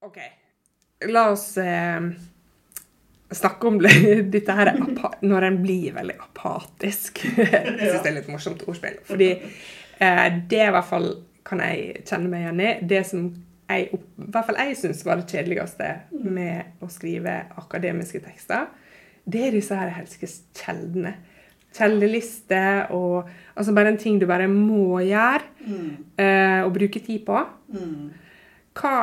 OK. La oss eh, snakke om dette her når en blir veldig apatisk. Jeg syns det er litt morsomt ordspill. Fordi eh, det i hvert fall kan jeg kjenne meg igjen i. Det som jeg, i hvert fall jeg syns var det kjedeligste med å skrive akademiske tekster, det er disse her helskes kjeldene. Kjeldelister og altså bare en ting du bare må gjøre eh, og bruke tid på. Hva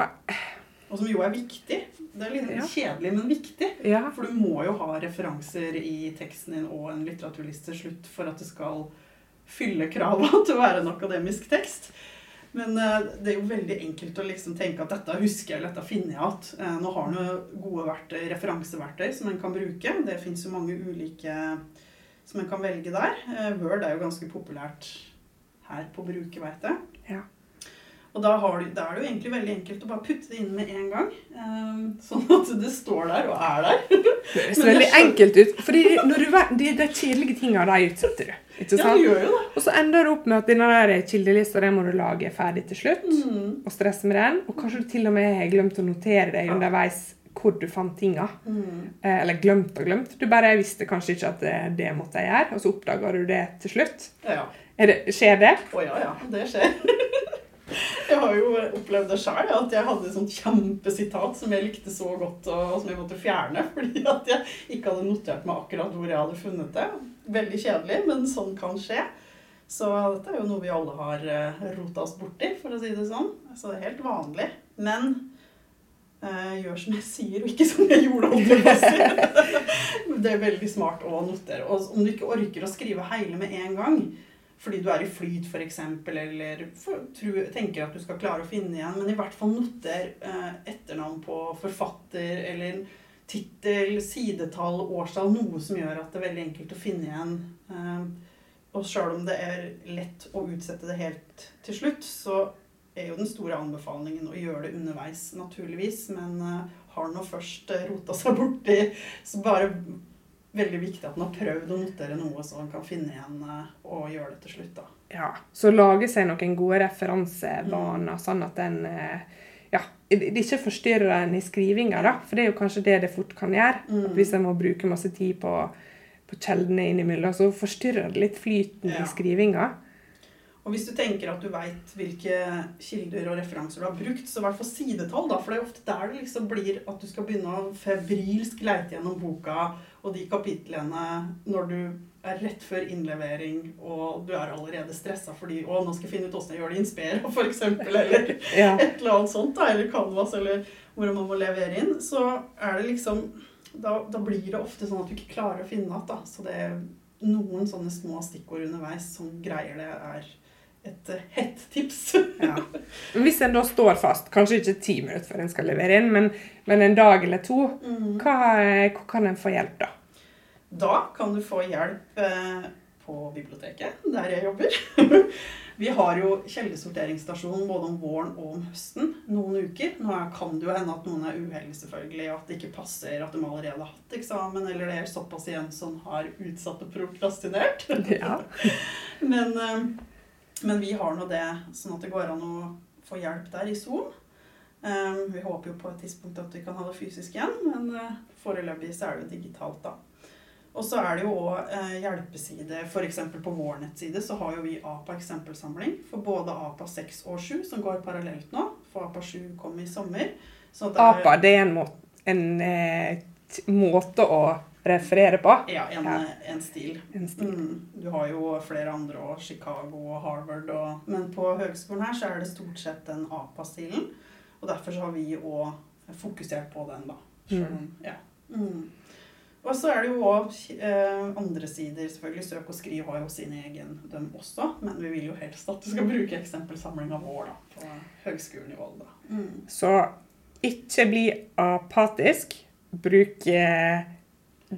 Og som jo er viktig. Det er litt Ja. kjedelig, men viktig. Ja. For du må jo ha referanser i teksten din og en litteraturliste til slutt for at det skal fylle krava til å være en akademisk tekst. Men eh, det er jo veldig enkelt å liksom tenke at dette husker jeg, eller dette finner jeg igjen. Eh, nå har en gode verktøy, referanseverktøy som en kan bruke. Det fins jo mange ulike som en kan velge der. Eh, Word er jo ganske populært her på å bruke, veit jeg. Ja. Og da, har du, da er det jo egentlig veldig enkelt å bare putte det inn med en gang. eh, sånn at det står der og er der. Det høres veldig enkelt ut. Du vet, de, de kjedelige tingene de utsetter du. Ikke Ja, sant? det gjør jo det. Og så ender det opp med at denne kildelista den må du lage ferdig til slutt. Mm. Og stresse med den. Og kanskje du til og med har glemt å notere deg underveis hvor du fant tinga. Mm. Eh, Eller glemt og glemt. Du bare visste kanskje ikke at det, det måtte jeg gjøre, og så oppdaga du det til slutt. Ja. Det, skjer det? Å ja, ja. Det skjer. Jeg har jo opplevd det sjøl, at jeg hadde et sånt kjempesitat som jeg likte så godt, og som jeg måtte fjerne fordi at jeg ikke hadde notert meg akkurat hvor jeg hadde funnet det. Veldig kjedelig, men sånn kan skje. Så dette er jo noe vi alle har eh, rota oss borti, for å si det sånn. Så det er helt vanlig. Men eh, gjør som jeg sier, og ikke som jeg gjorde. si. Det er veldig smart å notere. Og om du ikke orker å skrive hele med en gang, fordi du er i flyt f.eks., eller for, tro, tenker at du skal klare å finne igjen, men i hvert fall noter eh, etternavn på forfatter, eller tittel, sidetall, årstall, noe som gjør at det er veldig enkelt å finne igjen. Eh, og sjøl om det er lett å utsette det helt til slutt, så er jo den store anbefalingen å gjøre det underveis, naturligvis. Men eh, har nå først eh, rota seg borti, så bare veldig viktig at man har prøvd å notere noe så man kan finne igjen eh, og gjøre det til slutt. da. Ja. Så lage seg noen gode referansevaner, sånn at den eh, ja, det det ikke forstyrrer en i skrivinga, da. For det er jo kanskje det det fort kan gjøre. Mm. Hvis en må bruke masse tid på, på kjeldene innimellom, så forstyrrer det litt flyten Ja. i skrivinga. Og hvis du tenker at du veit hvilke kilder og referanser du har brukt, så i hvert fall sidetall, da. For det er ofte der det liksom blir at du skal begynne å febrilsk leite gjennom boka og de kapitlene når du er rett før innlevering og du er allerede stressa fordi Å, nå skal jeg finne ut åssen jeg gjør det i Inspera', eksempel. Eller Ja. et eller annet sånt, da, eller Canvas, eller hvordan man må levere inn, så er det liksom da, da blir det ofte sånn at du ikke klarer å finne igjen. da. Så det er noen sånne små stikkord underveis som greier det, er et eh, hett tips. Ja. Hvis en da står fast, kanskje ikke ti minutter før en skal levere inn, men, men en dag eller to, Mm. hva, hvor kan en få hjelp da? Da kan du få hjelp eh, på biblioteket, der jeg jobber. Vi har jo kjeldesorteringsstasjon både om våren og om høsten noen uker. Nå kan det jo hende at noen er uheldige, selvfølgelig, at det ikke passer at de allerede har hatt eksamen, eller det er såpass igjen som har utsatt og prokrastinert. Ja. Men, eh, men vi har nå det, sånn at det går an å få hjelp der i Zoom. Eh, Vi håper jo på et tidspunkt at vi kan ha det fysisk igjen, men eh, foreløpig så er det jo digitalt, da. Og så er det jo òg eh, hjelpeside. F.eks. på vår nettside så har jo vi APA eksempelsamling for både APA 6 og 7, som går parallelt nå. For APA 7 kom i sommer. Det APA, det er en, må en eh, måte å referere på. Ja, en, Ja. en stil. En stil. Mm, du har jo flere andre, òg, Chicago og Harvard. Og, men på høgskolen her så er det stort sett den APA-stilen. Og derfor så har vi òg fokusert på den, da. Selv om- Ja. Mm. Og så er det jo òg eh, andre sider. selvfølgelig Søk og skriv har jo sin egen dem også. Men vi vil jo helst at du skal bruke eksempelsamlinga vår da, på høgskolen i Volda. Mm. Så ikke bli apatisk. Bruk eh,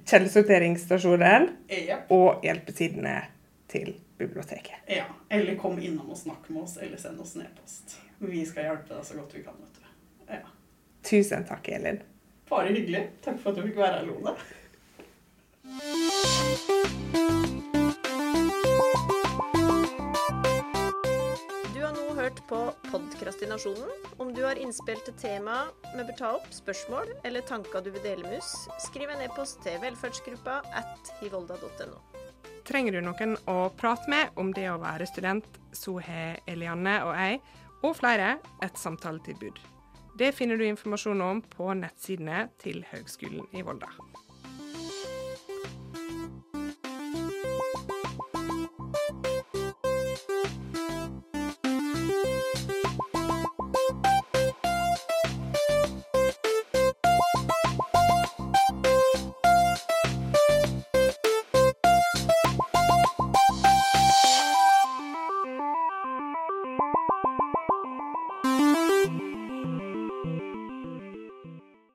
kildesorteringsstasjonen Ja. og hjelpesidene til biblioteket. ja. Eller kom innom og snakk med oss, eller send oss en e-post. Vi skal hjelpe deg så godt vi kan. vet du. Ja. Tusen takk, Elin. Bare hyggelig. Takk for at du fikk være her, Lone. Podkrastinasjonen. Om du har innspill til tema vi bør ta opp, spørsmål eller tanker du vil dele med oss, skriv en e-post til velferdsgruppa at hivolda.no. Trenger du noen å prate med om det å være student, så har Elianne og jeg, og flere, et samtaletilbud. Det finner du informasjon om på nettsidene til Høgskolen i Volda.